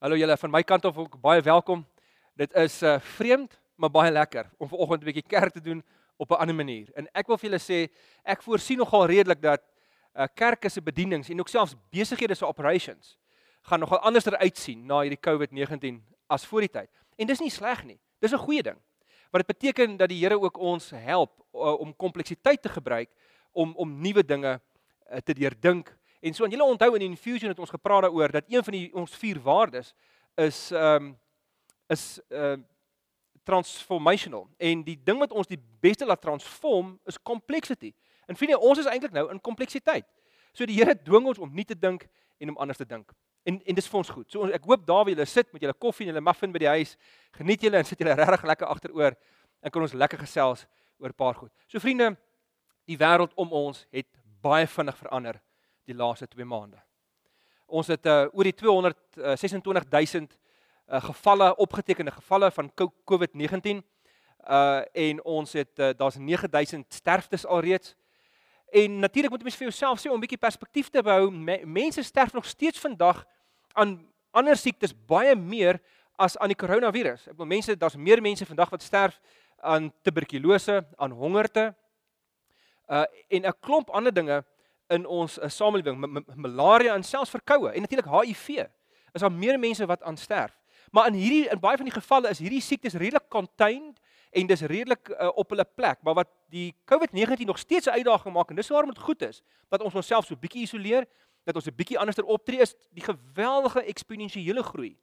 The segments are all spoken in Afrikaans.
Hallo julle van my kant af ook baie welkom. Dit is uh vreemd, maar baie lekker om vanoggend 'n bietjie kerk te doen op 'n ander manier. En ek wil vir julle sê, ek voorsien nogal redelik dat uh kerke se bedienings en ook selfs besighede se operations gaan nogal anderster uitsien na hierdie COVID-19 as voor die tyd. En dis nie sleg nie. Dis 'n goeie ding. Want dit beteken dat die Here ook ons help uh, om kompleksiteit te gebruik om om nuwe dinge uh, te deurdink En so en julle onthou in infusion het ons gepraat daaroor dat een van die ons vier waardes is ehm um, is ehm uh, transformational. En die ding wat ons die beste laat transform is complexity. En vriende, ons is eintlik nou in kompleksiteit. So die Here dwing ons om nie te dink en om anders te dink. En en dis vir ons goed. So ons, ek hoop daar wie julle sit met julle koffie en julle muffin by die huis, geniet julle en sit julle regtig lekker agteroor en kan ons lekker gesels oor 'n paar goed. So vriende, die wêreld om ons het baie vinnig verander die laaste 2 maande. Ons het uh, oor die 226000 uh, uh, gevalle opgetekende gevalle van COVID-19 uh en ons het uh, daar's 9000 sterftes alreeds. En natuurlik moet jy vir jouself sê om 'n bietjie perspektief te behou, me, mense sterf nog steeds vandag aan ander siektes baie meer as aan die koronavirus. Ek bedoel mense, daar's meer mense vandag wat sterf aan tuberkulose, aan hongerte uh en 'n klomp ander dinge in ons uh, samelewing, malaria en selfs verkoue en natuurlik HIV. Is daar meer mense wat aan sterf. Maar in hierdie in baie van die gevalle is hierdie siektes redelik contained en dis redelik uh, op hulle plek, maar wat die COVID-19 nog steeds 'n uitdaging maak en dis waarom dit goed is dat ons onsself so bietjie isoleer, dat ons 'n bietjie anderster optree is die geweldige eksponensiële groei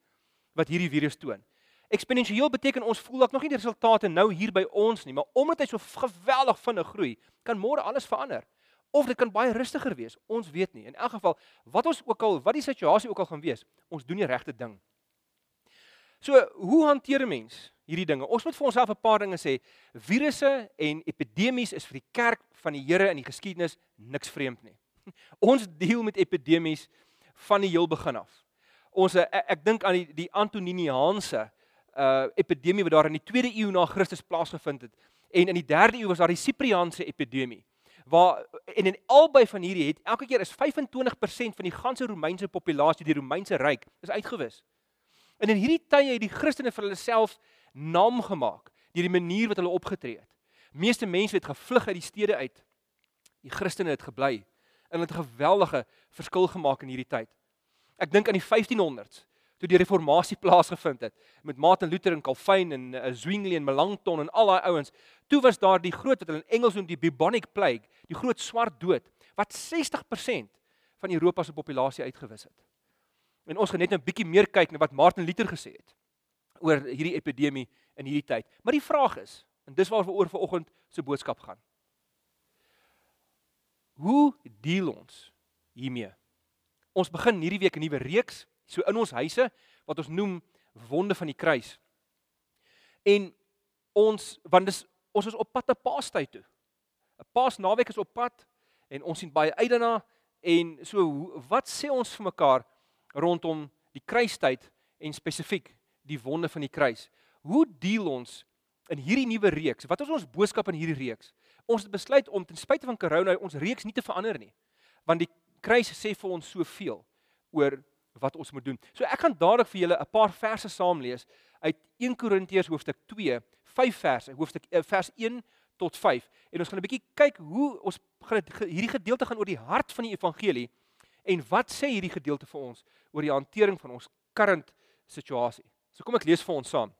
wat hierdie virus toon. Eksponensieel beteken ons voel dat nog nie die resultate nou hier by ons nie, maar omdat hy so geweldig vinnig groei, kan môre alles verander of dit kan baie rustiger wees. Ons weet nie. In elk geval, wat ons ook al, wat die situasie ook al gaan wees, ons doen die regte ding. So, hoe hanteer 'n mens hierdie dinge? Ons moet vir onsself 'n paar dinge sê. Virusse en epidemies is vir die kerk van die Here in die geskiedenis niks vreemd nie. Ons deel met epidemies van die heel begin af. Ons ek, ek dink aan die die Antoniniaanse uh epidemie wat daar in die 2de eeu na Christus plaasgevind het en in die 3de eeu was daar die Sipriaanse epidemie waar en in albei van hierdie het elke keer is 25% van die ganse Romeinse populasie die Romeinse ryk is uitgewis. En in hierdie tye het die Christene vir hulle self naam gemaak deur die manier wat hulle opgetree het. Meeste mense het gevlug uit die stede uit. Die Christene het gebly en het 'n geweldige verskil gemaak in hierdie tyd. Ek dink aan die 1500s toe die reformatie plaasgevind het met Martin Luther en Calvin en uh, Zwingli en Melanchthon en al daai ouens. Toe was daar die groot wat hulle in Engels noem die bubonic plague, die groot swart dood wat 60% van Europa se populasie uitgewis het. En ons gaan net 'n bietjie meer kyk na wat Martin Luther gesê het oor hierdie epidemie in hierdie tyd. Maar die vraag is, en dis waaroor oor vanoggend se boodskap gaan. Hoe deel ons hiermee? Ons begin hierdie week 'n nuwe reeks so in ons huise wat ons noem wonde van die kruis. En ons want dis ons is op pad na Paastyd toe. 'n Paasnaweek is op pad en ons sien baie uit daarna en so wat sê ons vir mekaar rondom die kruistyd en spesifiek die wonde van die kruis. Hoe deel ons in hierdie nuwe reeks? Wat is ons boodskap in hierdie reeks? Ons het besluit om ten spyte van corona ons reeks nie te verander nie. Want die kruis sê vir ons soveel oor wat ons moet doen. So ek gaan dadelik vir julle 'n paar verse saam lees uit 1 Korintiërs hoofstuk 2, 5 verse, hoofstuk eh, vers 1 tot 5. En ons gaan 'n bietjie kyk hoe ons gaan hierdie gedeelte gaan oor die hart van die evangelie en wat sê hierdie gedeelte vir ons oor die hantering van ons current situasie. So kom ek lees vir ons saam.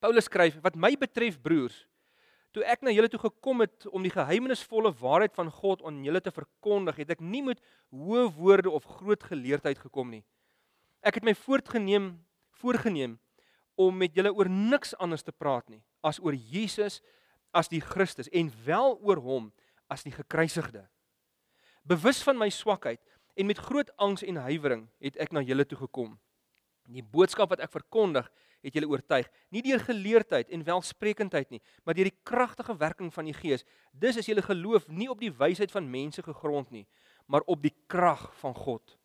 Paulus skryf: "Wat my betref, broers, Toe ek na julle toe gekom het om die geheimenisvolle waarheid van God aan julle te verkondig, het ek nie met hoë woorde of groot geleerdheid gekom nie. Ek het my voortgeneem, voorgenem om met julle oor niks anders te praat nie as oor Jesus as die Christus en wel oor hom as die gekruisigde. Bewus van my swakheid en met groot angs en huiwering het ek na julle toe gekom. Die boodskap wat ek verkondig, het julle oortuig, nie deur geleerdheid en welsprekendheid nie, maar deur die kragtige werking van die Gees. Dis is julle geloof nie op die wysheid van mense gegrond nie, maar op die krag van God.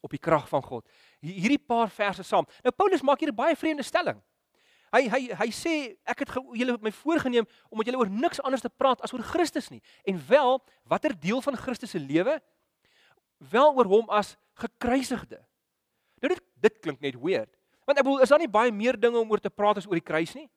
Op die krag van God. Hierdie paar verse saam. Nou Paulus maak hier 'n baie vreemde stelling. Hy hy hy sê ek het julle my voorgenem om met julle oor niks anders te praat as oor Christus nie. En wel, watter deel van Christus se lewe? Wel oor hom as gekruisigde. Nou dit dit klink net weird. Want ek bedoel, is daar nie baie meer dinge om oor te praat as oor die kruis nie?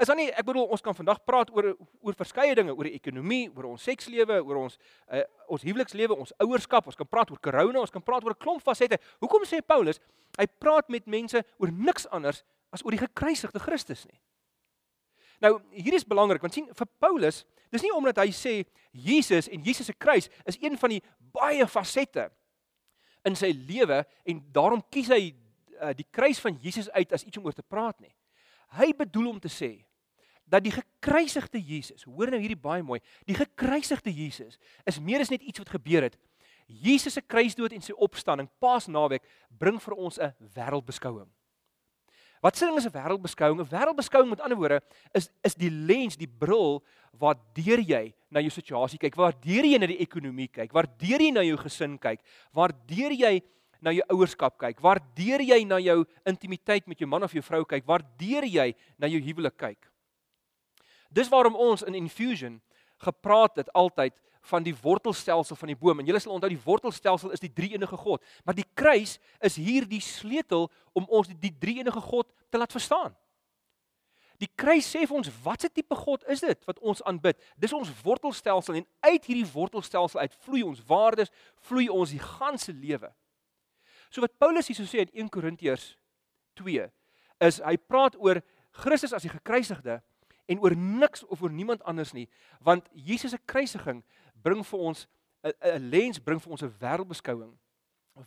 Is dan nie ek bedoel ons kan vandag praat oor oor verskeie dinge, oor die ekonomie, oor ons sekslewe, oor ons uh, ons huwelikslewe, ons ouerskap, ons kan praat oor korona, ons kan praat oor 'n klomp fasette. Hoekom sê Paulus, hy praat met mense oor niks anders as oor die gekruisigde Christus nie. Nou, hier is belangrik want sien vir Paulus, dis nie omdat hy sê Jesus en Jesus se kruis is een van die baie fasette in sy lewe en daarom kies hy uh, die kruis van Jesus uit as iets om oor te praat nie. Hy bedoel om te sê dat die gekruisigde Jesus, hoor nou hierdie baie mooi, die gekruisigde Jesus is meer as net iets wat gebeur het. Jesus se kruisdood en sy opstanding, Paasnaweek, bring vir ons 'n wêreldbeskouing. Wat sê ding is 'n wêreldbeskouing? 'n Wêreldbeskouing met ander woorde is is die lens, die bril waardeur jy na jou situasie kyk, waardeur jy na die ekonomie kyk, waardeur jy na jou gesin kyk, waardeur jy na jou ouerskap kyk, waardeur jy na jou intimiteit met jou man of jou vrou kyk, waardeur jy na jou huwelik kyk. Dis waarom ons in Infusion gepraat het altyd van die wortelstelsel van die boom. En julle sal onthou die wortelstelsel is die drie-enige God, maar die kruis is hier die sleutel om ons die drie-enige God te laat verstaan. Die kruis sê vir ons watse tipe God is dit wat ons aanbid? Dis ons wortelstelsel en uit hierdie wortelstelsel uit vloei ons waardes, vloei ons die ganse lewe. So wat Paulus hier so sê in 1 Korintiërs 2 is hy praat oor Christus as die gekruisigde en oor niks of oor niemand anders nie want Jesus se kruisiging bring vir ons 'n lens bring vir ons 'n wêreldbeskouing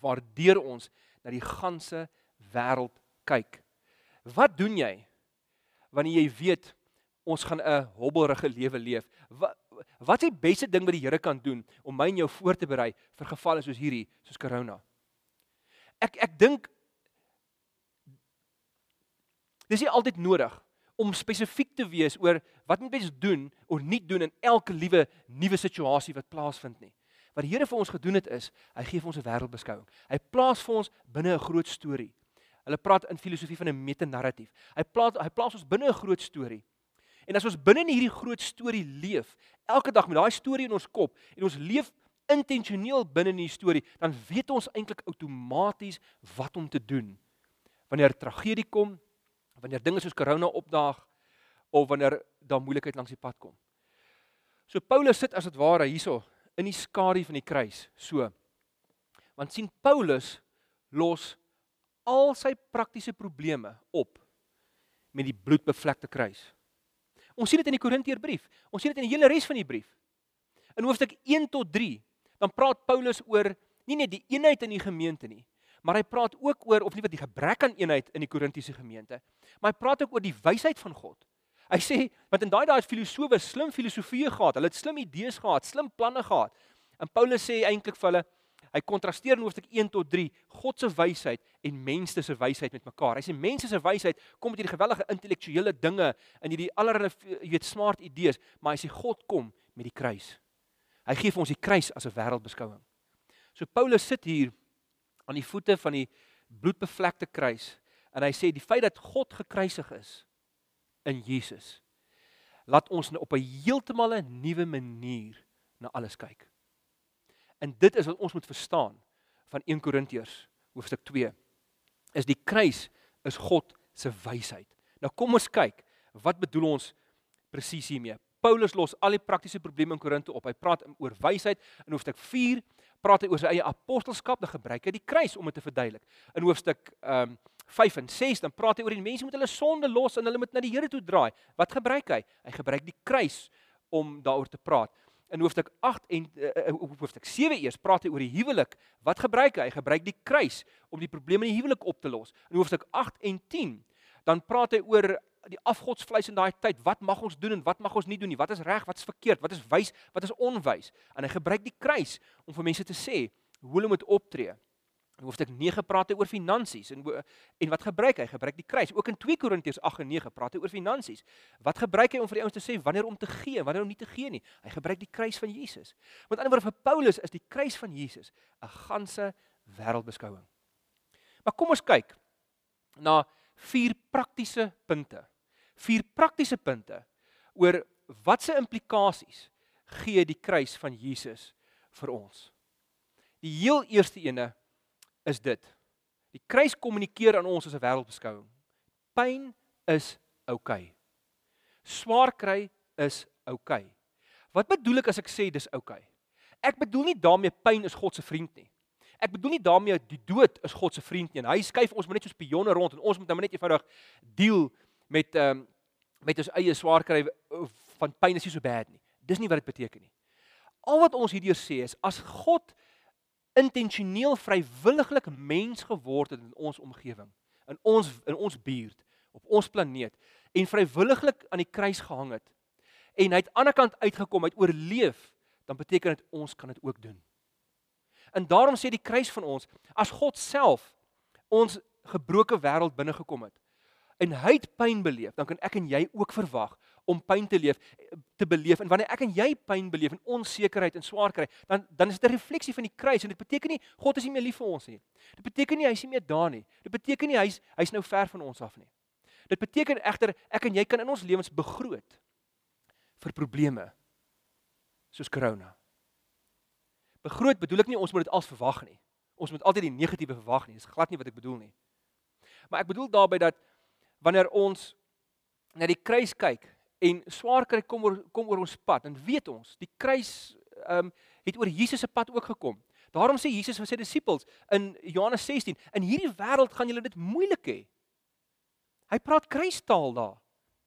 waardeur ons na die ganse wêreld kyk. Wat doen jy wanneer jy weet ons gaan 'n hobbelrige lewe leef? Wat wat is die beste ding wat die Here kan doen om my en jou voor te berei vir gevalle soos hierdie, soos corona? Ek ek dink dis nie altyd nodig om spesifiek te wees oor wat moet mens doen of nie doen in elke liewe nuwe situasie wat plaasvind nie. Wat die Here vir ons gedoen het is, hy gee vir ons 'n wêreldbeskouing. Hy plaas vir ons binne 'n groot storie. Hulle praat in filosofie van 'n metanarratief. Hy plaas hy plaas ons binne 'n groot storie. En as ons binne in hierdie groot storie leef, elke dag met daai storie in ons kop en ons leef intentioneel binne in die storie, dan weet ons eintlik outomaties wat om te doen. Wanneer tragedie kom, wanneer dinge soos corona opdaag of wanneer daar moeilikheid langs die pad kom. So Paulus sit as dit ware hierso in die skadu van die kruis, so. Want sien Paulus los al sy praktiese probleme op met die bloedbevlekte kruis. Ons sien dit in die Korintiërbrief. Ons sien dit in die hele res van die brief. In hoofstuk 1 tot dan praat Paulus oor nie net die eenheid in die gemeente nie, maar hy praat ook oor of nie wat die gebrek aan eenheid in die Korintiese gemeente, maar hy praat ook oor die wysheid van God. Hy sê want in daai dae het filosowe slim filosofieë gehad, hulle het slim idees gehad, slim planne gehad. En Paulus sê eintlik vir hulle hy kontrasteer in hoofstuk 1 tot 3 God se wysheid en mense se wysheid met mekaar. Hy sê mense se wysheid kom met hierdie gewellige intellektuele dinge en hierdie allerlei jy weet smart idees, maar hy sê God kom met die kruis. Hy gee vir ons die kruis as 'n wêreldbeskouing. So Paulus sit hier aan die voete van die bloedbevlekte kruis en hy sê die feit dat God gekruisig is in Jesus laat ons op 'n heeltemal 'n nuwe manier na alles kyk. En dit is wat ons moet verstaan van 1 Korintiërs hoofstuk 2 is die kruis is God se wysheid. Nou kom ons kyk, wat bedoel ons presies hiermee? Paulus los al die praktiese probleme in Korinte op. Hy praat oor wysheid in hoofstuk 4, praat hy oor sy eie apostelskap, dan gebruik hy die kruis om dit te verduidelik. In hoofstuk ehm um, 5 en 6 dan praat hy oor die mense moet hulle sonde los en hulle moet na die Here toe draai. Wat gebruik hy? Hy gebruik die kruis om daaroor te praat. In hoofstuk 8 en uh, hoofstuk 7 eers praat hy oor die huwelik. Wat gebruik hy? Hy gebruik die kruis om die probleme in die huwelik op te los. In hoofstuk 8 en 10 dan praat hy oor die afgodsvleis in daai tyd, wat mag ons doen en wat mag ons nie doen nie? Wat is reg, wat is verkeerd, wat is wys, wat is onwys? En hy gebruik die kruis om vir mense te sê hoe hulle moet optree. In hoofstuk 9 praat hy oor finansies en en wat gebruik hy? Gebruik die kruis. Ook in 2 Korintiërs 8 en 9 praat hy oor finansies. Wat gebruik hy om vir die ouens te sê wanneer om te gee, wanneer om nie te gee nie? Hy gebruik die kruis van Jesus. Met ander woorde vir Paulus is die kruis van Jesus 'n ganse wêreldbeskouing. Maar kom ons kyk na vier praktiese punte vier praktiese punte oor watse implikasies gee die kruis van Jesus vir ons. Die heel eerste ene is dit. Die kruis kommunikeer aan ons as 'n wêreldbeskouing. Pyn is oukei. Okay. Swaar kry is oukei. Okay. Wat bedoel ek as ek sê dis oukei? Okay? Ek bedoel nie daarmee pyn is God se vriend nie. Ek bedoel nie daarmee die dood is God se vriend nie. Hy skuif ons maar net so spionne rond en ons moet nou net eenvoudig deel met ehm um, met ons eie swaar kry van pyn is nie so bad nie. Dis nie wat dit beteken nie. Al wat ons hierdeur sê is as God intentioneel vrywilliglik mens geword het in ons omgewing, in ons in ons buurt, op ons planeet en vrywilliglik aan die kruis gehang het en hy het aan die ander kant uitgekom, hy het oorleef, dan beteken dit ons kan dit ook doen. En daarom sê die kruis van ons, as God self ons gebroke wêreld binne gekom het en hy het pyn beleef, dan kan ek en jy ook verwag om pyn te leef te beleef. En wanneer ek en jy pyn beleef en onsekerheid en swaar kry dan dan is dit 'n refleksie van die kruis en dit beteken nie God is nie meer lief vir ons nie. Dit beteken nie hy is nie meer daar nie. Dit beteken nie hy's hy's nou ver van ons af nie. Dit beteken egter ek en jy kan in ons lewens begroot vir probleme soos corona. Begroot bedoel ek nie ons moet dit als verwag nie. Ons moet altyd die negatiewe verwag nie. Dis glad nie wat ek bedoel nie. Maar ek bedoel daarby dat wanneer ons na die kruis kyk en swaar kry kom oor kom oor ons pad en weet ons die kruis ehm um, het oor Jesus se pad ook gekom. Daarom sê Jesus vir sy disippels in Johannes 16 in hierdie wêreld gaan julle dit moeilik hê. Hy praat kruistaal daar.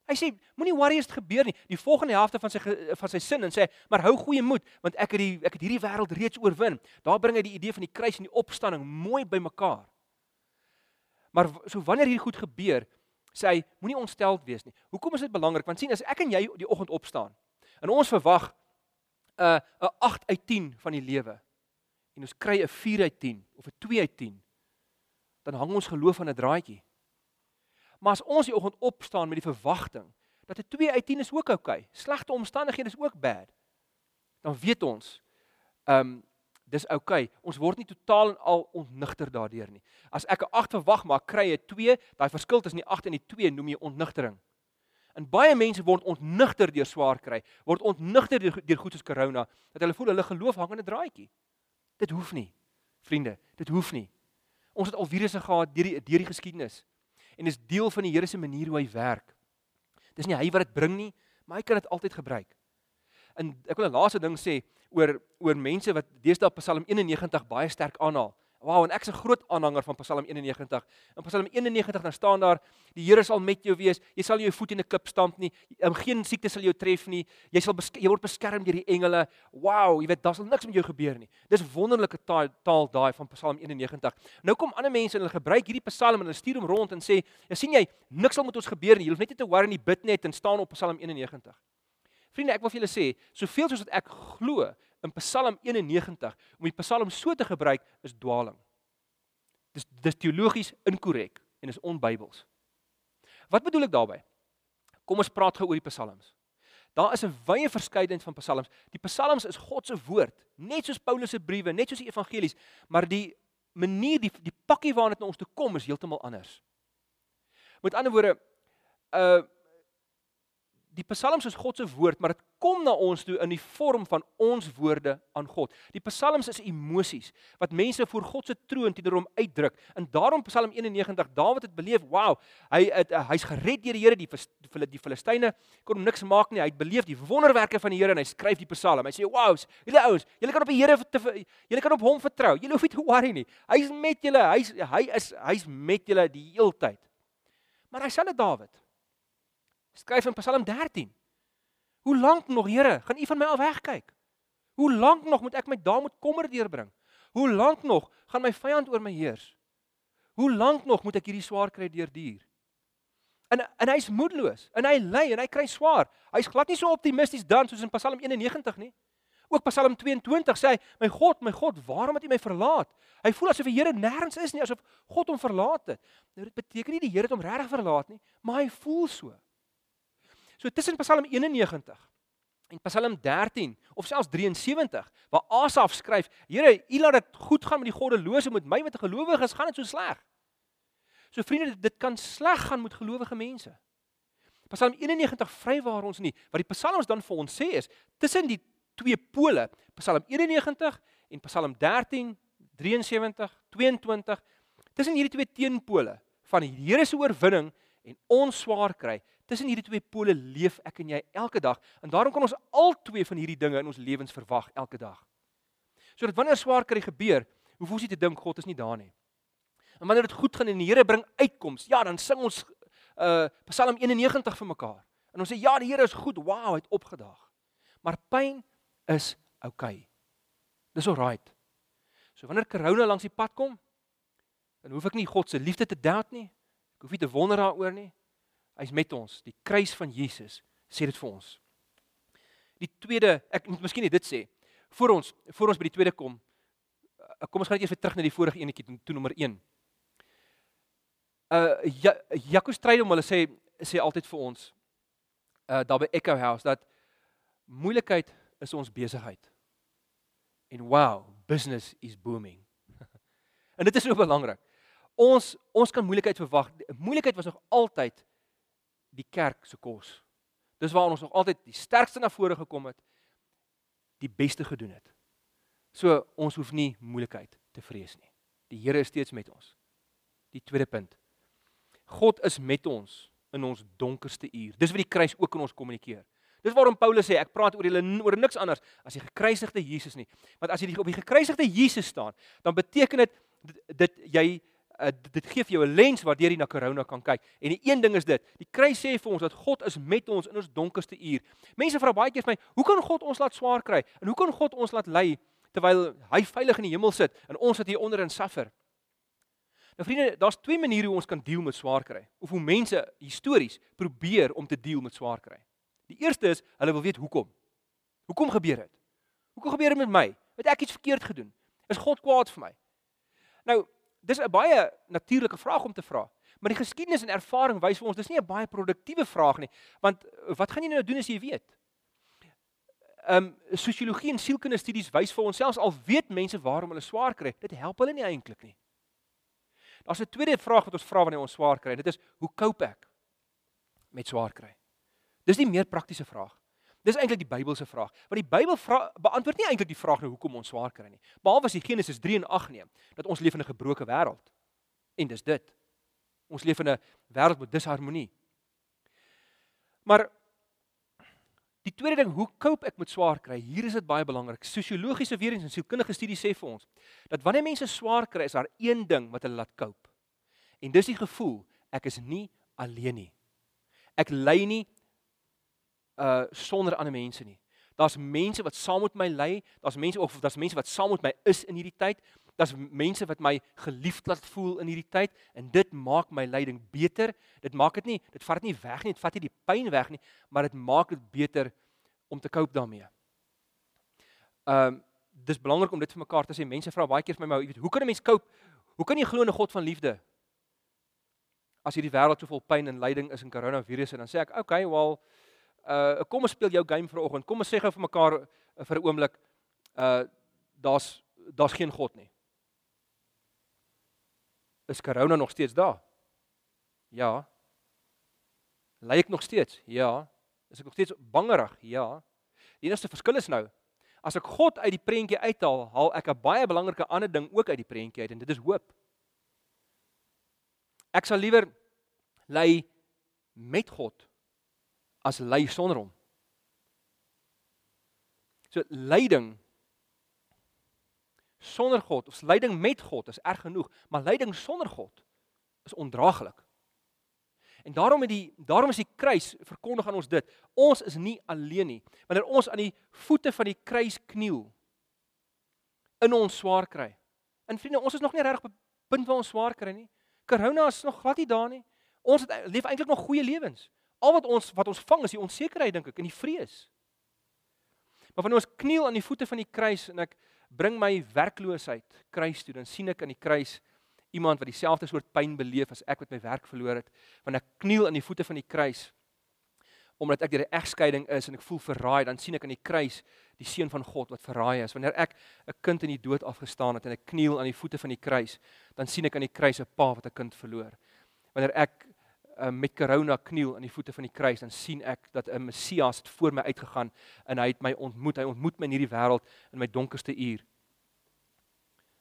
Hy sê moenie worry as dit gebeur nie. Die volgende helfte van sy van sy sin en sê maar hou goeie moed want ek het die ek het hierdie wêreld reeds oorwin. Daar bring hy die idee van die kruis en die opstanding mooi bymekaar. Maar so wanneer hier goed gebeur, sê hy moenie ontsteld wees nie. Hoekom is dit belangrik? Want sien as ek en jy die oggend opstaan en ons verwag 'n uh, 'n 8 uit 10 van die lewe en ons kry 'n 4 uit 10 of 'n 2 uit 10 dan hang ons geloof aan 'n draadjie. Maar as ons die oggend opstaan met die verwagting dat 'n 2 uit 10 is ook oukei, okay, slegte omstandighede is ook bad, dan weet ons ehm um, dis oukei. Okay. Ons word nie totaal en al ontnigter daardeur nie. As ek 'n 8 verwag maar kry 'n 2, daai verskil tussen die 8 en die 2 noem jy ontnigtering. En baie mense word ontnigter deur swaar kry, word ontnigter deur, deur goed soos corona, dat hulle voel hulle geloof hang in 'n draadjie. Dit hoef nie. Vriende, dit hoef nie. Ons het al virusse gehad deur die deur die geskiedenis. En dis deel van die Here se manier hoe hy werk. Dis nie hy wat dit bring nie, maar hy kan dit altyd gebruik. En ek wil 'n laaste ding sê, oor oor mense wat deesdae Psalm 91 baie sterk aanhaal. Wow, en ek's 'n groot aanhanger van Psalm 91. In Psalm 91 dan staan daar: "Die Here sal met jou wees. Jy sal jou voet in 'n klip stamp nie. Um, geen siekte sal jou tref nie. Jy sal jy word beskerm deur die engele." Wow, jy weet, daar sal niks met jou gebeur nie. Dis wonderlike taal, taal daai van Psalm 91. Nou kom ander mense en hulle gebruik hierdie Psalm en hulle stuur hom rond en sê: "Ja, sien jy, niks sal met ons gebeur nie. Jy hoef net te worry en bid net en staan op Psalm 91." Vriende, ek wil vir julle sê, soveel soos wat ek glo in Psalm 91 om die Psalm so te gebruik is dwaaling. Dis dis teologies inkorrek en is onbybels. Wat bedoel ek daarmee? Kom ons praat gou oor die Psalms. Daar is 'n wye verskeidenheid van Psalms. Die Psalms is God se woord, net soos Paulus se briewe, net soos die evangelies, maar die manier die die pakkie waarna dit na ons toe kom is heeltemal anders. Met ander woorde, uh die psalms is God se woord, maar dit kom na ons toe in die vorm van ons woorde aan God. Die psalms is emosies wat mense voor God se troon teenoor hom uitdruk. En daarom Psalm 91, Dawid het beleef, wow, hy het hy's gered deur die Here, die die, die Filistyne kon hom niks maak nie. Hy het beleef die wonderwerke van die Here en hy skryf die psalm. Hy sê, "Wow, julle ouens, julle kan op die Here julle kan op hom vertrou. Julle hoef nie te worry nie. Hy's met julle. Hy's hy is hy's met julle die heeltyd." Maar hy sê net Dawid Skryf in Psalm 13. Hoe lank nog, Here, gaan U van my af wegkyk? Hoe lank nog moet ek my dae met kommer deurbring? Hoe lank nog gaan my vyand oor my heers? Hoe lank nog moet ek hierdie swaar kry deurduur? En en hy's moedeloos en hy ly en hy kry swaar. Hy's glad nie so optimisties dan soos in Psalm 91 nie. Ook Psalm 22 sê hy: "My God, my God, waarom het U my verlaat?" Hy voel asof die Here nêrens is nie, asof God hom verlaat het. Nou dit beteken nie die Here het hom regtig verlaat nie, maar hy voel so. So tussen Psalm 91 en Psalm 13 of selfs 73 waar Asaf skryf: "Here, U laat dit goed gaan met die goddelose met my wat 'n gelowige is, gaan dit so sleg." So vriende, dit kan sleg gaan met gelowige mense. Psalm 91 vrywaar ons nie. Wat die Psalms dan vir ons sê is tussen die twee pole, Psalm 91 en Psalm 13, 73, 22 Tussen hierdie twee teenpole van die Here se oorwinning en ons swaar kry, tussen hierdie twee pole leef ek en jy elke dag. En daarom kan ons al twee van hierdie dinge in ons lewens verwag elke dag. Sodat wanneer swaar kry gebeur, hoef ons nie te dink God is nie daar nie. En wanneer dit goed gaan en die Here bring uitkoms, ja, dan sing ons uh Psalm 91 vir mekaar. En ons sê ja, die Here is goed. Wow, hy het opgedaag. Maar pyn is oukei. Okay. Dis alright. So wanneer corona langs die pad kom, dan hoef ek nie God se liefde te doubt nie. Ek hoef nie te wonder daaroor nie. Hy's met ons. Die kruis van Jesus sê dit vir ons. Die tweede, ek moet miskien dit sê. Voor ons, voor ons by die tweede kom, uh, kom ons gaan net eers weer terug na die vorige enetjie toe, toe nommer 1. Uh ja, Jaco Strydom hulle sê sê altyd vir ons uh daar by Echo House dat moeilikheid is ons besigheid. En wow, business is booming. en dit is so belangrik. Ons ons kan moeilikheid verwag. Moeilikheid was nog altyd die kerk se kos. Dis waar ons nog altyd die sterkste na vore gekom het, die beste gedoen het. So ons hoef nie moeilikheid te vrees nie. Die Here is steeds met ons. Die tweede punt. God is met ons in ons donkerste uur. Dis wat die kruis ook in ons kommunikeer. Dis waarom Paulus sê ek praat oor julle oor niks anders as die gekruisigde Jesus nie. Want as jy op die gekruisigde Jesus staan, dan beteken dit dit jy uh, dit gee vir jou 'n lens waardeur jy na corona kan kyk. En die een ding is dit, die kruis sê vir ons dat God is met ons in ons donkerste uur. Mense vra baie keer vir my, hoe kan God ons laat swaar kry? En hoe kan God ons laat ly terwyl hy veilig in die hemel sit en ons sit hier onder in suffer? Nou vriende, daar's twee maniere hoe ons kan deel met swaar kry. Of hoe mense histories probeer om te deel met swaar kry. Die eerste is hulle wil weet hoekom. Hoekom gebeur dit? Hoekom gebeur dit met my? Het ek iets verkeerd gedoen? Is God kwaad vir my? Nou, dis 'n baie natuurlike vraag om te vra. Maar die geskiedenis en ervaring wys vir ons dis nie 'n baie produktiewe vraag nie, want wat gaan jy nou doen as jy weet? Ehm um, sosiologie en sielkundige studies wys vir ons selfs al weet mense waarom hulle swaar kry, dit help hulle nie eintlik nie. Daar's 'n tweede vraag wat ons vra wanneer ons swaar kry. Dit is hoe cope ek met swaar kry? Dis die meer praktiese vraag. Dis eintlik die Bybelse vraag. Want die Bybel beantwoord nie eintlik die vraag nou hoekom ons swaar kry nie. Behalwe as jy Genesis 3 en 8 neem, dat ons leef in 'n gebroke wêreld. En dis dit. Ons leef in 'n wêreld met disharmonie. Maar die tweede ding, hoe cope ek met swaar kry? Hier is dit baie belangrik. Sosiologiese weer eens en sielkundige studies sê vir ons dat wanneer mense swaar kry, is daar een ding wat hulle laat cope. En dis die gevoel ek is nie alleen nie. Ek ly nie uh sonder ander mense nie. Daar's mense wat saam met my ly, daar's mense of daar's mense wat saam met my is in hierdie tyd. Daar's mense wat my geliefd laat voel in hierdie tyd en dit maak my lyding beter. Dit maak dit nie, dit vat dit nie weg nie, dit vat nie die pyn weg nie, maar dit maak dit beter om te cope daarmee. Ehm um, dis belangrik om dit vir mekaar te sê. Mense vra baie keer vir my, maar jy weet, hoe kan 'n mens cope? Hoe kan jy glo in 'n God van liefde? As hierdie wêreld so vol pyn en lyding is in koronavirus en dan sê ek, "Oké, okay, wel, uh kom ons speel jou game vir oggend. Kom ons sê gou vir mekaar uh, vir 'n oomblik uh daar's daar's geen God nie. Is corona nog steeds daar? Ja. Ly ek nog steeds? Ja. Is ek nog steeds bangerig? Ja. Die enigste verskil is nou as ek God uit die prentjie uithaal, haal ek 'n baie belangrike ander ding ook uit die prentjie uit en dit is hoop. Ek sal liewer ly met God as ly sonder hom. So lyding sonder God of lyding met God is erg genoeg, maar lyding sonder God is ondraaglik. En daarom het die daarom is die kruis verkondig aan ons dit. Ons is nie alleen nie. Wanneer ons aan die voete van die kruis kniel in ons swaar kry. En vriende, ons is nog nie regtig op punt waar ons swaar kry nie. Corona is nog glad nie daar nie. Ons het leef eintlik nog goeie lewens. Al wat ons wat ons vang is die onsekerheid dink ek en die vrees. Maar wanneer ons kniel aan die voete van die kruis en ek bring my werkloosheid kruis toe, dan sien ek aan die kruis iemand wat dieselfde soort pyn beleef as ek wat my werk verloor het. Wanneer ek kniel aan die voete van die kruis omdat ek deur 'n egskeiding is en ek voel verraai, dan sien ek aan die kruis die seun van God wat verraai is. Wanneer ek 'n kind in die dood afgestaan het en ek kniel aan die voete van die kruis, dan sien ek aan die kruis 'n pa wat 'n kind verloor. Wanneer ek uh, met corona kniel aan die voete van die kruis dan sien ek dat 'n Messias het voor my uitgegaan en hy het my ontmoet. Hy ontmoet my in hierdie wêreld in my donkerste uur.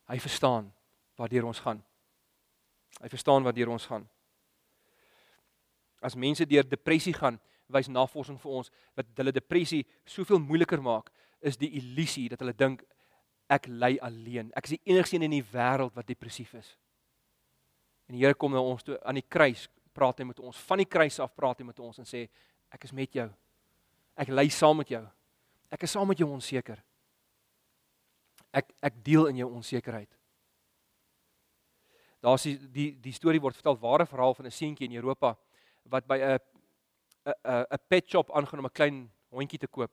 Hy verstaan waartoe ons gaan. Hy verstaan deur ons gaan. As mense deur depressie gaan, wys navorsing vir ons wat hulle depressie soveel moeiliker maak, is die illusie dat hulle dink ek ly alleen. Ek is die enigste een in die wêreld wat depressief is. En die Here kom na ons toe aan die kruis, praat hy met ons. Van die kruis af praat hy met ons en sê ek is met jou. Ek ly saam met jou. Ek is saam met jou onseker. Ek ek deel in jou onsekerheid. Daar's die, die die storie word vertel ware verhaal van 'n seentjie in Europa wat by 'n 'n 'n pet shop aangaan om 'n klein hondjie te koop.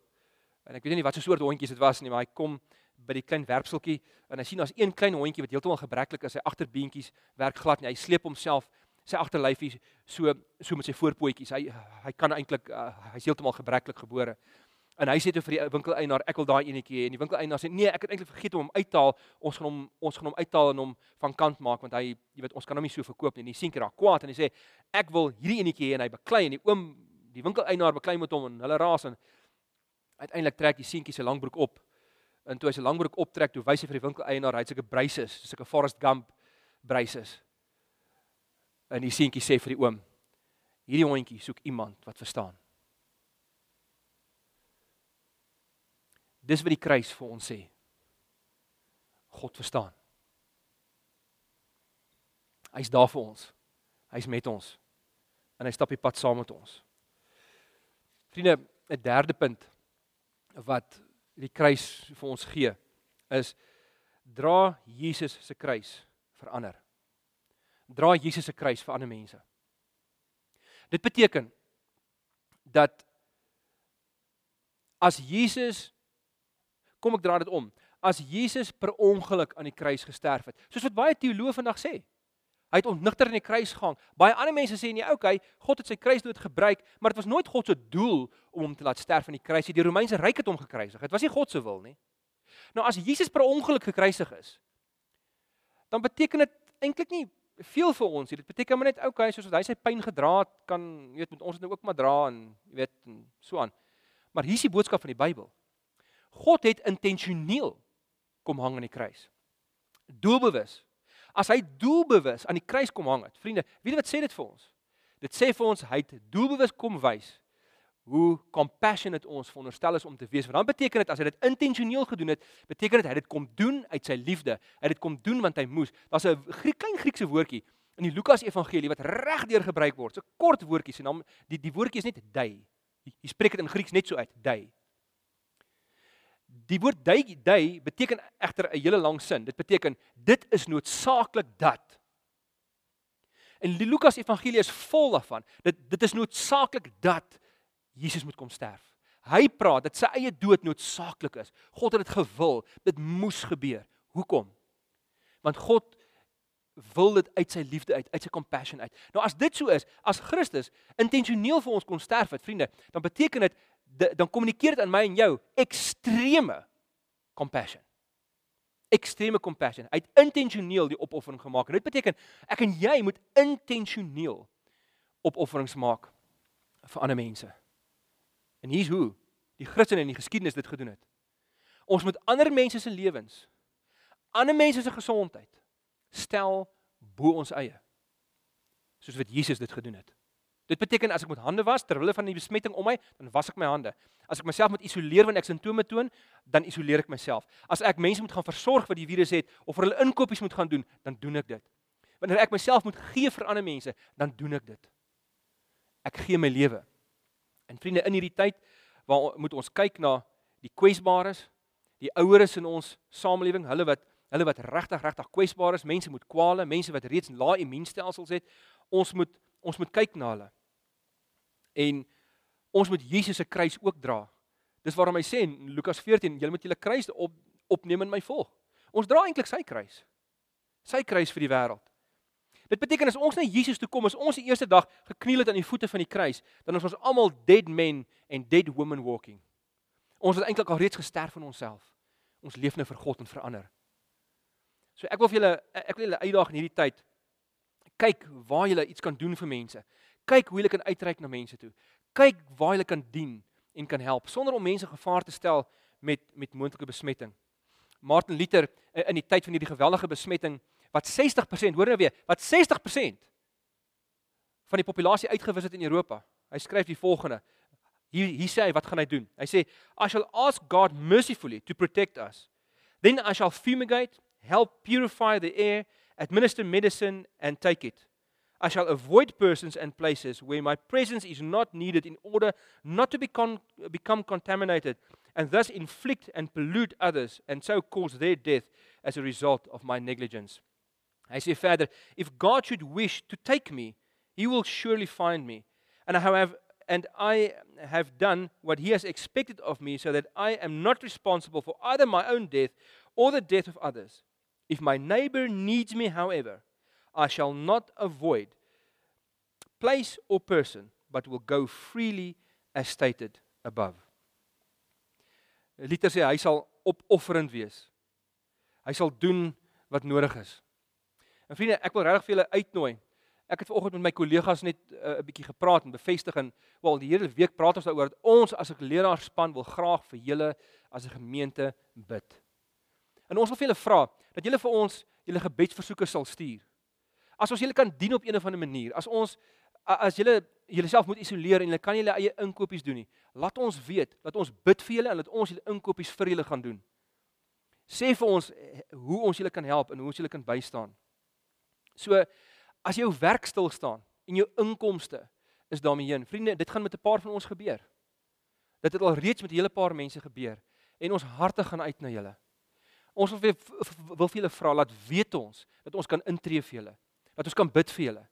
En ek weet nie wat so 'n soort hondjies dit was nie, maar hy kom by die klein werpseltjie en hy sien daar's een klein hondjie wat heeltemal gebreklik is. Sy agterbeentjies werk glad nie. Hy sleep homself sy agterlyfie so so met sy voorpootjies. Hy hy kan eintlik uh, hy's heeltemal gebreklik gebore. En hy sê toe vir die winkeleienaar, ek wil daai enetjie hê. En die winkeleienaar sê, "Nee, ek het eintlik vergeet om hom uit te haal. Ons gaan hom ons gaan hom uithaal en hom van kant maak want hy, jy weet, ons kan hom nie so verkoop nie." En die seentjie raak kwaad en hy sê, "Ek wil hierdie enetjie hê." En hy beklei en die oom, die winkeleienaar beklei met hom en hulle raas en uiteindelik trek die seentjie sy langbroek op. En toe hy sy langbroek optrek, toe wys hy vir die winkeleienaar hy het sulke braces, sulke Forrest Gump braces. En die seentjie sê vir die oom, "Hierdie hondjie soek iemand wat verstaan." Dis wat die kruis vir ons sê. God verstaan. Hy's daar vir ons. Hy's met ons. En hy stap die pad saam met ons. Vriende, 'n derde punt wat die kruis vir ons gee is dra Jesus se kruis vir ander. Dra Jesus se kruis vir ander mense. Dit beteken dat as Jesus kom ek dra dit om. As Jesus per ongeluk aan die kruis gesterf het, soos wat baie teoloë vandag sê, hy het ontnigter aan die kruis gehang. Baie ander mense sê nee, okay, God het sy kruisdood gebruik, maar dit was nooit God se doel om hom te laat sterf aan die kruis. Die Romeinse ryk het hom gekruisig. Dit was nie God se wil nie. Nou as Jesus per ongeluk gekruisig is, dan beteken dit eintlik nie veel vir ons. Dit beteken maar net okay, soos wat hy sy pyn gedra het, kan jy weet met ons dit nou ook maar dra en jy weet en so aan. Maar hier is die boodskap van die Bybel. God het intentioneel kom hang aan die kruis. Doelbewus. As hy doelbewus aan die kruis kom hang het, vriende, weet jy wat sê dit vir ons? Dit sê vir ons hy het doelbewus kom wys hoe compassionate ons veronderstel is om te wees. Want dan beteken dit as hy dit intentioneel gedoen het, beteken dit hy het dit kom doen uit sy liefde. Hy het dit kom doen want hy moes. Daar's 'n Griek, klein Griekse woordjie in die Lukas Evangelie wat regdeur gebruik word. 'n Kort woordjie, sy naam die die woordjie is net dei. Jy spreek dit in Grieks net so uit, dei. Die woord dui dui beteken egter 'n hele lang sin. Dit beteken dit is noodsaaklik dat. En die Lukas Evangelie is vol daarvan. Dit dit is noodsaaklik dat Jesus moet kom sterf. Hy praat dat sy eie dood noodsaaklik is. God het dit gewil. Dit moes gebeur. Hoekom? Want God wil dit uit sy liefde uit, uit sy compassion uit. Nou as dit so is, as Christus intentioneel vir ons kon sterf het, vriende, dan beteken dit dan kommunikeer dit aan my en jou ekstreme compassion. Ekstreme compassion. Hy het intentioneel die opoffering gemaak. En dit beteken ek en jy moet intentioneel opofferings maak vir ander mense. En hier's hoe die Christene in die geskiedenis dit gedoen het. Ons moet ander mense se lewens, ander mense se gesondheid stel bo ons eie. Soos wat Jesus dit gedoen het. Dit beteken as ek met hande was terwyl van die besmetting om my, dan was ek my hande. As ek myself moet isoleer wanneer ek simptome toon, dan isoleer ek myself. As ek mense moet gaan versorg wat die virus het of vir hulle inkopies moet gaan doen, dan doen ek dit. Wanneer ek myself moet gee vir ander mense, dan doen ek dit. Ek gee my lewe. En vriende, in hierdie tyd waar moet ons kyk na die kwesbares, die oueres in ons samelewing, hulle wat hulle wat regtig regtig kwesbaar is, mense met kwale, mense wat reeds lae immuunstelsels het. Ons moet ons moet kyk na hulle. En ons moet Jesus se kruis ook dra. Dis waarom hy sê in Lukas 14, julle moet julle kruis op opneem en my volg. Ons dra eintlik sy kruis. Sy kruis vir die wêreld. Dit beteken as ons na Jesus toe kom, as ons die eerste dag gekniel het aan die voete van die kruis, dan is ons almal dead men en dead women walking. Ons het eintlik al reeds gesterf in onsself. Ons leef nou vir God en vir ander. So ek wil vir julle ek wil julle uitdaag in hierdie tyd. Kyk waar jy iets kan doen vir mense kyk hoe jy kan uitreik na mense toe. Kyk waar jy kan dien en kan help sonder om mense gevaar te stel met met moontlike besmetting. Martin Luther in die tyd van hierdie geweldige besmetting wat 60%, hoor nou weer, wat 60% van die populasie uitgewis het in Europa. Hy skryf die volgende. Hier hier sê hy wat gaan hy doen? Hy sê I shall ask God mercifully to protect us. Then I shall fumigate, help purify the air, administer medicine and take it. I shall avoid persons and places where my presence is not needed in order not to become, become contaminated and thus inflict and pollute others and so cause their death as a result of my negligence. Hy say, verder, if God should wish to take me, he will surely find me. And I have and I have done what he has expected of me so that I am not responsible for either my own death or the death of others. If my neighbor needs me, however, I shall not avoid place or person, but will go freely as stated above. Liter sê hy sal opofferend wees. Hy sal doen wat nodig is. En vriende, ek wil regtig vir julle uitnooi. Ek het vanoggend met my kollegas net eh, 'n uh, bietjie gepraat en bevestig en wel die hele week praat ons daaroor dat ons as 'n leraarspan wil graag vir julle as 'n gemeente bid. En ons wil vir julle vra dat julle vir ons julle gebedsversoeke sal stuur. As ons julle kan dien op 'n of ander manier, as ons as julle julleself moet isoleer en julle kan julle eie inkopies doen nie, laat ons weet, laat ons bid vir julle en laat ons julle inkopies vir julle gaan doen. Sê vir ons eh, hoe ons julle kan help en hoe ons julle kan bystaan. So as jou werk stil staan en jou inkomste is daarmee heen. Vriende, dit gaan met 'n paar van ons gebeur. Dit het al reeds met 'n hele paar mense gebeur en ons harte gaan uit na julle. Ons wil vir wil vir julle vra laat weet ons dat ons kan intree vir julle. Dat ons kan bid vir julle.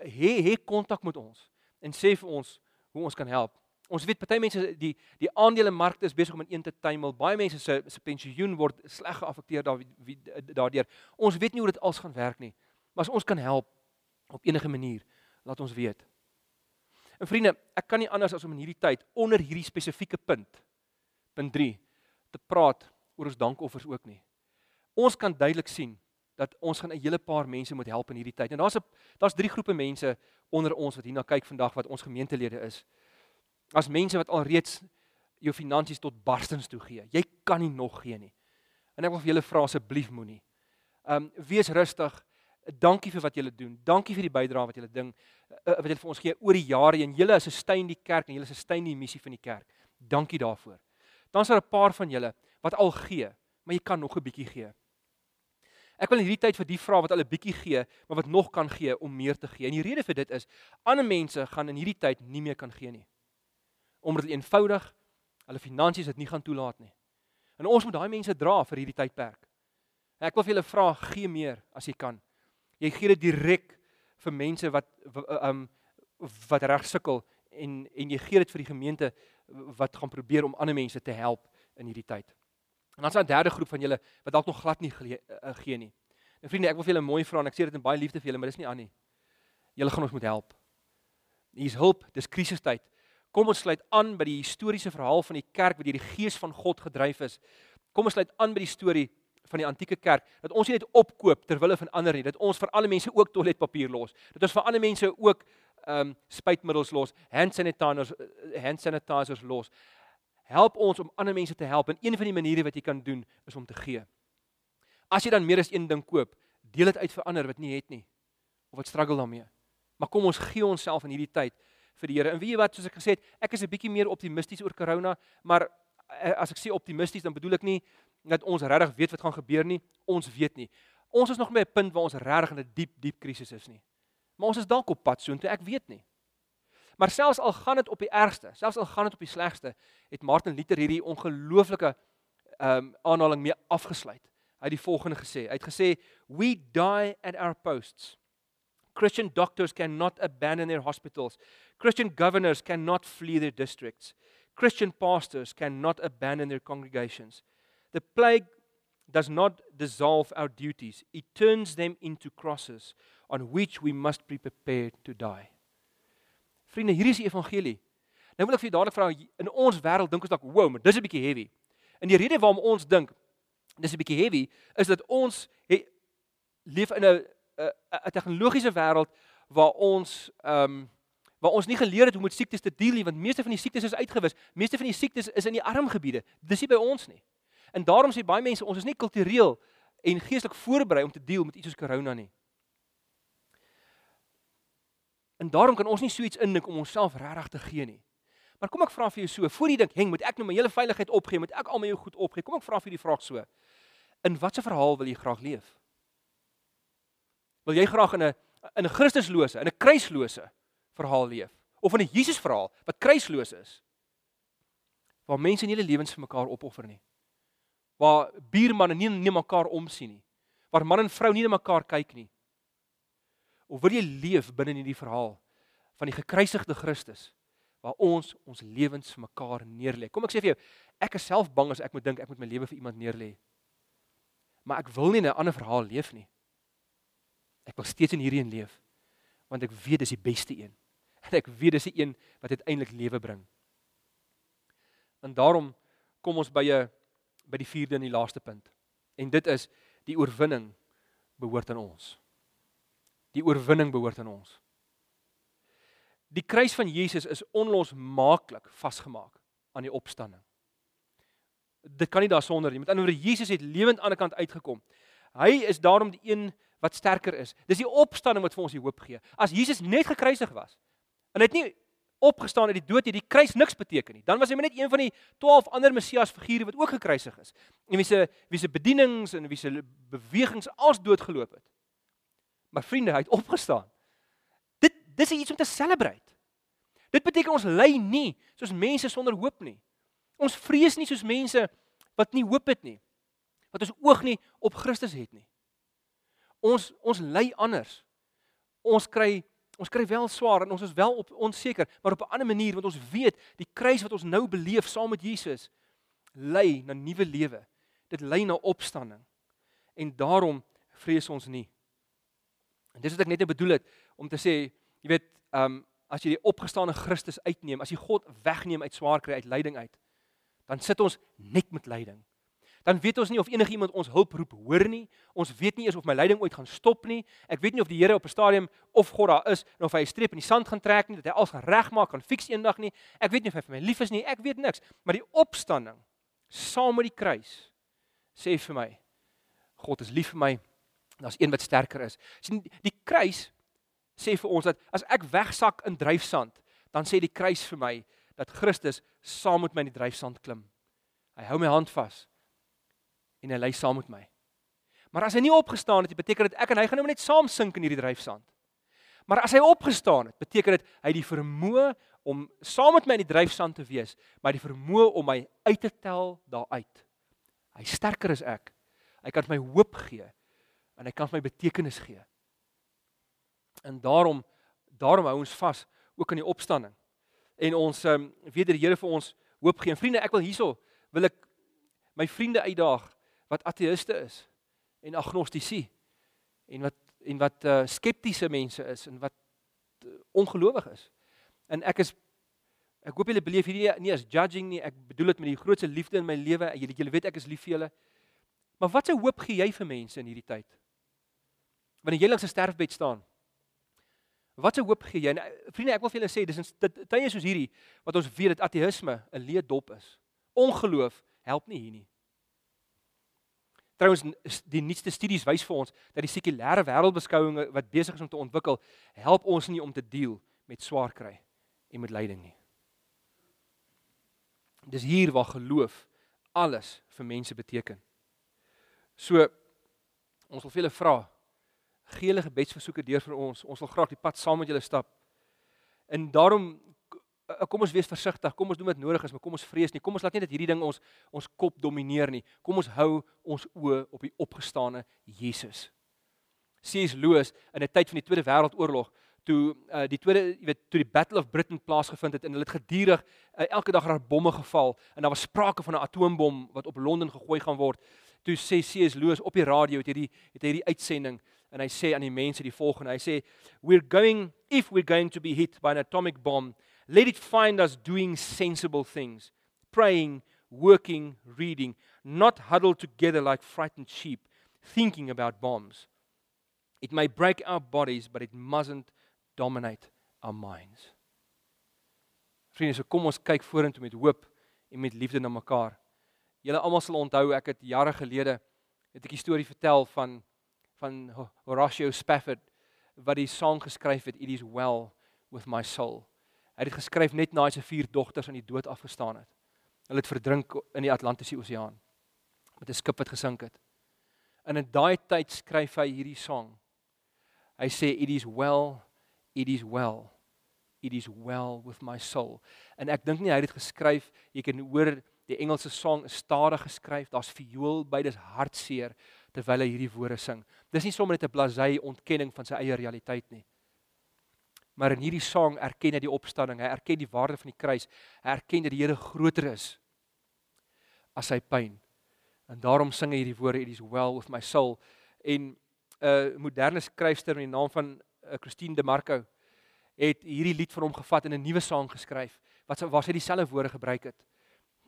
Hê hê kontak met ons en sê vir ons hoe ons kan help. Ons weet party mense die die aandelemarkte is besig om in een te tuimel. Baie mense se se pensioen word sleg geaffekteer daardeur. Ons weet nie hoe dit als gaan werk nie. Maar as ons kan help op enige manier, laat ons weet. En vriende, ek kan nie anders as om in hierdie tyd onder hierdie spesifieke punt punt 3 te praat oor ons dankoffers ook nie. Ons kan duidelik sien dat ons gaan 'n hele paar mense moet help in hierdie tyd. En daar's 'n daar's drie groepe mense onder ons wat hierna kyk vandag wat ons gemeentelede is. As mense wat alreeds jou finansies tot barstens toe gee. Jy kan nie nog gee nie. En ek wil vir julle vra asseblief moenie. Um wees rustig. Dankie vir wat julle doen. Dankie vir die bydrae wat julle ding uh, wat julle vir ons gee oor die jare en julle is 'n steun die kerk en julle is 'n steun die missie van die kerk. Dankie daarvoor. Dan is daar 'n paar van julle wat al gee, maar jy kan nog 'n bietjie gee. Ek wil in hierdie tyd vir die vra wat al 'n bietjie gee, maar wat nog kan gee om meer te gee. En die rede vir dit is ander mense gaan in hierdie tyd nie meer kan gee nie. Omdat hulle eenvoudig hulle finansies dit nie gaan toelaat nie. En ons moet daai mense dra vir hierdie tydperk. Ek wil vir julle vra, gee meer as jy kan. Jy gee dit direk vir mense wat um wat reg sukkel en en jy gee dit vir die gemeente wat gaan probeer om ander mense te help in hierdie tyd. En dan is daar 'n derde groep van julle wat dalk nog glad nie gee, uh, gee nie. En vriende, ek wil vir julle mooi vra en ek sê dit in baie liefde vir julle, maar dis nie aan nie. Julle gaan ons moet help. Hier's hulp, dis krisistyd. Kom ons sluit aan by die historiese verhaal van die kerk wat deur die gees van God gedryf is. Kom ons sluit aan by die storie van die antieke kerk dat ons nie net opkoop ter wille van ander nie, dat ons vir alle mense ook toiletpapier los. Dat ons vir ander mense ook ehm um, spuitmiddels los, hand sanitizers hand sanitizers los. Help ons om ander mense te help en een van die maniere wat jy kan doen is om te gee. As jy dan meer as een ding koop, deel dit uit vir ander wat nie het nie of wat struggle daarmee. Maar kom ons gee onsself in hierdie tyd vir die Here. En weet jy wat, soos ek gesê het, ek is 'n bietjie meer optimisties oor corona, maar eh, as ek sê optimisties, dan bedoel ek nie dat ons regtig weet wat gaan gebeur nie. Ons weet nie. Ons is nog by 'n punt waar ons regtig in 'n diep diep krisis is nie. Maar ons is dalk op pad soontoe, ek weet nie. Maar selfs al gaan dit op die ergste, selfs al gaan dit op die slegste, het Martin Luther hierdie ongelooflike ehm um, aanhaling mee afgesluit. Hy het die volgende gesê. Hy het gesê, "We die at our posts. Christian doctors cannot abandon their hospitals. Christian governors cannot flee their districts. Christian pastors cannot abandon their congregations." The plague does not dissolve our duties, it turns them into crosses on which we must be prepared to die. Vriende, hier is die evangelie. Nou wil ek vir julle dadelik vra in ons wêreld dink ons dalk, "Wow, maar dis 'n bietjie heavy." En die rede waarom ons dink dis 'n bietjie heavy is dat ons he, leef in 'n 'n tegnologiese wêreld waar ons ehm um, waar ons nie geleer het hoe om met siektes te deel nie, want meeste van die siektes is uitgewis. Meeste van die siektes is in die arm gebiede. Dis nie by ons nie. En daarom sê baie mense ons is nie kultureel en geestelik voorberei om te deel met iets soos corona nie. En daarom kan ons nie so iets indink om onsself regtig te gee nie. Maar kom ek vra vir jou so, voor jy dink, "Heng, moet ek nou my hele veiligheid opgee? Moet ek al my jou goed opgee?" Kom ek vra vir die vraag so. In watter verhaal wil jy graag leef? Wil jy graag in 'n in 'n Christuslose, in 'n kruislose verhaal leef of in 'n Jesus verhaal wat kruisloos is? Waar mense nie hulle lewens vir mekaar opoffer nie. Waar buurmanne nie na mekaar omsien nie. Waar man en vrou nie na mekaar kyk nie. Of wil jy leef binne in hierdie verhaal van die gekruisigde Christus? waar ons ons lewens vir mekaar neerlê. Kom ek sê vir jou, ek is self bang as ek moet dink ek moet my lewe vir iemand neerlê. Maar ek wil nie 'n ander verhaal leef nie. Ek wil steeds in hierdie een leef want ek weet dis die beste een. En ek weet dis die een wat uiteindelik lewe bring. En daarom kom ons by 'n by die vierde en die laaste punt. En dit is die oorwinning behoort aan ons. Die oorwinning behoort aan ons. Die kruis van Jesus is onlosmaaklik vasgemaak aan die opstanding. Dit kan nie daarsonder nie. Met ander woorde, Jesus het lewend aan die kant uitgekom. Hy is daarom die een wat sterker is. Dis die opstanding wat vir ons die hoop gee. As Jesus net gekruisig was hy het nie opgestaan uit die dood nie, die kruis niks beteken nie. Dan was hy net een van die 12 ander Messias figure wat ook gekruisig is. En wie se wie se bedienings en wie se bewegings als doodgeloop het. Maar vriende, hy het opgestaan dis iets om te celebrate. Dit beteken ons ly nie soos mense sonder hoop nie. Ons vrees nie soos mense wat nie hoop het nie. Wat ons oog nie op Christus het nie. Ons ons ly anders. Ons kry ons kry wel swaar en ons is wel op onseker, maar op 'n ander manier want ons weet die kruis wat ons nou beleef saam met Jesus lei na nuwe lewe. Dit lei na opstanding. En daarom vrees ons nie. En dis wat ek net nou bedoel het om te sê Jy weet, ehm um, as jy die opgestane Christus uitneem, as jy God wegneem uit swaar kry uit lyding uit, dan sit ons net met lyding. Dan weet ons nie of enigiemand ons hulp roep hoor nie. Ons weet nie eens of my lyding ooit gaan stop nie. Ek weet nie of die Here op 'n stadium of God daar is en of hy 'n streep in die sand gaan trek nie, dat hy alles gaan regmaak, kan fiks eendag nie. Ek weet nie of hy vir my lief is nie. Ek weet niks. Maar die opstanding saam met die kruis sê vir my God is lief vir my. Daar's een wat sterker is. Sien die kruis sê vir ons dat as ek wegsak in dryfsand, dan sê die kruis vir my dat Christus saam met my in die dryfsand klim. Hy hou my hand vas en hy lê saam met my. Maar as hy nie opgestaan het, beteken dit ek en hy gaan nou net saam sink in hierdie dryfsand. Maar as hy opgestaan het, beteken dit hy het die vermoë om saam met my in die dryfsand te wees, maar die vermoë om my uit te tel daaruit. Hy sterker as ek. Hy kan my hoop gee en hy kan my betekenis gee. En daarom daarom hou ons vas ook aan die opstanding. En ons um, weet dat die Here vir ons hoop gee. En vriende, ek wil hierso wil ek my vriende uitdaag wat ateïste is en agnostici en wat en wat uh, skeptiese mense is en wat uh, ongelowig is. En ek is ek hoop julle beleef hierdie nie as judging nie. Ek bedoel dit met die grootste liefde in my lewe. Julle julle weet ek is lief vir julle. Maar wat se hoop gee jy vir mense in hierdie tyd? Wanneer jy langs 'n sterfbed staan Wat se hoop gee jy? Nou, vriende, ek wil vir julle sê dis in tye soos hierdie wat ons weet dat ateïsme 'n leë dop is. Ongeloof help nie hier nie. Trouwens die nuutste studies wys vir ons dat die sekulêre wêreldbeskouinge wat besig is om te ontwikkel, help ons nie om te deel met swaar kry en met lyding nie. Dis hier waar geloof alles vir mense beteken. So ons wil vir julle vra, gee hulle gebedsversoeke deur vir ons. Ons wil graag die pad saam met julle stap. En daarom kom ons wees versigtig. Kom ons doen wat nodig is, maar kom ons vrees nie. Kom ons laat nie dat hierdie ding ons ons kop domineer nie. Kom ons hou ons oë op die opgestane Jesus. C.S. Lewis in 'n tyd van die Tweede Wêreldoorlog toe uh, die tweede jy weet toe die Battle of Britain plaasgevind het en hulle het gedurig uh, elke dag daar bomme geval en daar was sprake van 'n atoombom wat op Londen gegooi gaan word. Toe sê C.S. Lewis op die radio het hierdie het hierdie uitsending en hy sê aan die mense die volgende. Hy sê we're going if we're going to be hit by an atomic bomb, let it find us doing sensible things, praying, working, reading, not huddled together like frightened sheep thinking about bombs. It may break our bodies, but it mustn't dominate our minds. Vriende, so kom ons kyk vorentoe met hoop en met liefde na mekaar. Julle almal sal onthou ek het jare gelede het ek 'n storie vertel van van Horatio Spafford wat die sang geskryf het It is well with my soul. Hy het dit geskryf net na hy se vier dogters aan die dood afgestaan het. Hulle het verdrink in die Atlantiese Oseaan met 'n skip wat gesink het. En in daai tyd skryf hy hierdie sang. Hy sê it is well, it is well. It is well with my soul. En ek dink nie hy het dit geskryf, jy kan hoor die Engelse sang is stadig geskryf, daar's viool by, dis hartseer terwyl hy hierdie woorde sing. Dis nie sommer net 'n blasey ontkenning van sy eie realiteit nie. Maar in hierdie sang erken hy die opstanding, hy erken die waarde van die kruis, hy erken dat die Here groter is as sy pyn. En daarom sing hy hierdie woorde it is well with my soul en 'n uh, moderne skryfster met die naam van uh, Christine De Marco het hierdie lied vir hom gevat en 'n nuwe sang geskryf wat waar sy dieselfde woorde gebruik het.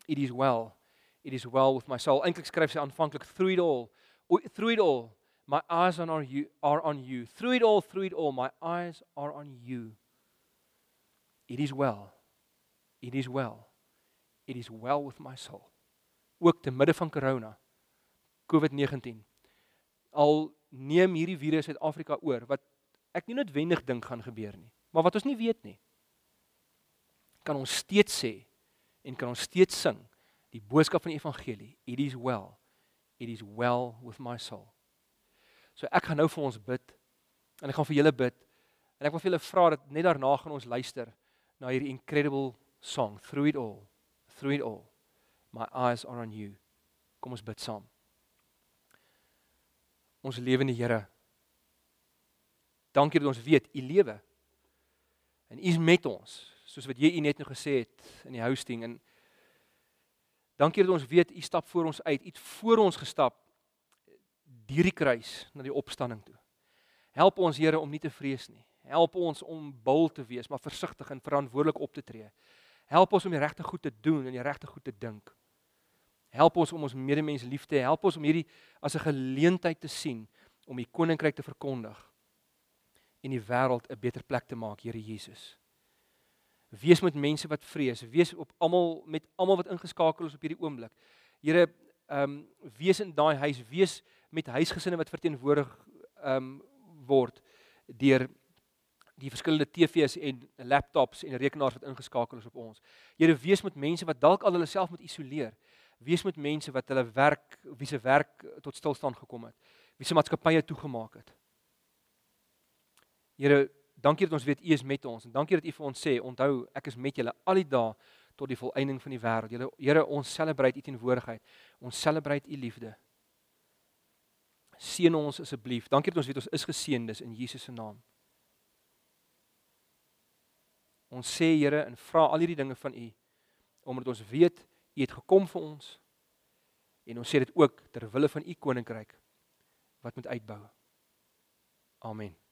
It is well. It is well with my soul. Eintlik skryf sy aanvanklik through it all. Through it all. My eyes are on you are on you. Through it all, through it all, my eyes are on you. It is well. It is well. It is well with my soul ook te midde van corona COVID-19 al neem hierdie virus Suid-Afrika oor wat ek nie noodwendig dink gaan gebeur nie maar wat ons nie weet nie kan ons steeds sê en kan ons steeds sing die boodskap van die evangelie it is well it is well with my soul so ek gaan nou vir ons bid en ek gaan vir julle bid en ek wil vir julle vra dat net daarna gaan ons luister na hierdie incredible song through it all through it all My eyes are on you. Kom ons bid saam. Ons lewende Here. Dankie dat ons weet u lewe. En u is met ons, soos wat jy u net nou gesê het in die hosting en dankie dat ons weet u stap voor ons uit. U het voor ons gestap deur die kruis na die opstanding toe. Help ons Here om nie te vrees nie. Help ons om bil te wees, maar versigtig en verantwoordelik op te tree. Help ons om die regte goed te doen en die regte goed te dink. Help ons om ons medemens lief te hê. Help ons om hierdie as 'n geleentheid te sien om die koninkryk te verkondig en die wêreld 'n beter plek te maak, Here Jesus. Wees met mense wat vrees, wees op almal met almal wat ingeskakel is op hierdie oomblik. Here, ehm um, wees in daai huis, wees met huisgesinne wat verteenwoordig ehm um, word deur die verskillende TV's en laptops en rekenaars wat ingeskakel is op ons. Here, wees met mense wat dalk al hulle self moet isoleer wees met mense wat hulle werk wie se werk tot stilstand gekom het. Wie se maatskappye toegemaak het. Here, dankie dat ons weet U is met ons en dankie dat U vir ons sê, onthou, ek is met julle al die dae tot die volëinding van die wêreld. Here, Here, ons celebrate U teenwoordigheid. Ons celebrate U liefde. Seën ons asseblief. Dankie dat ons weet ons is geseëndes in Jesus se naam. Ons sê Here en vra al hierdie dinge van U omdat ons weet U het gekom vir ons. En ons sê dit ook ter wille van u koninkryk wat moet uitbou. Amen.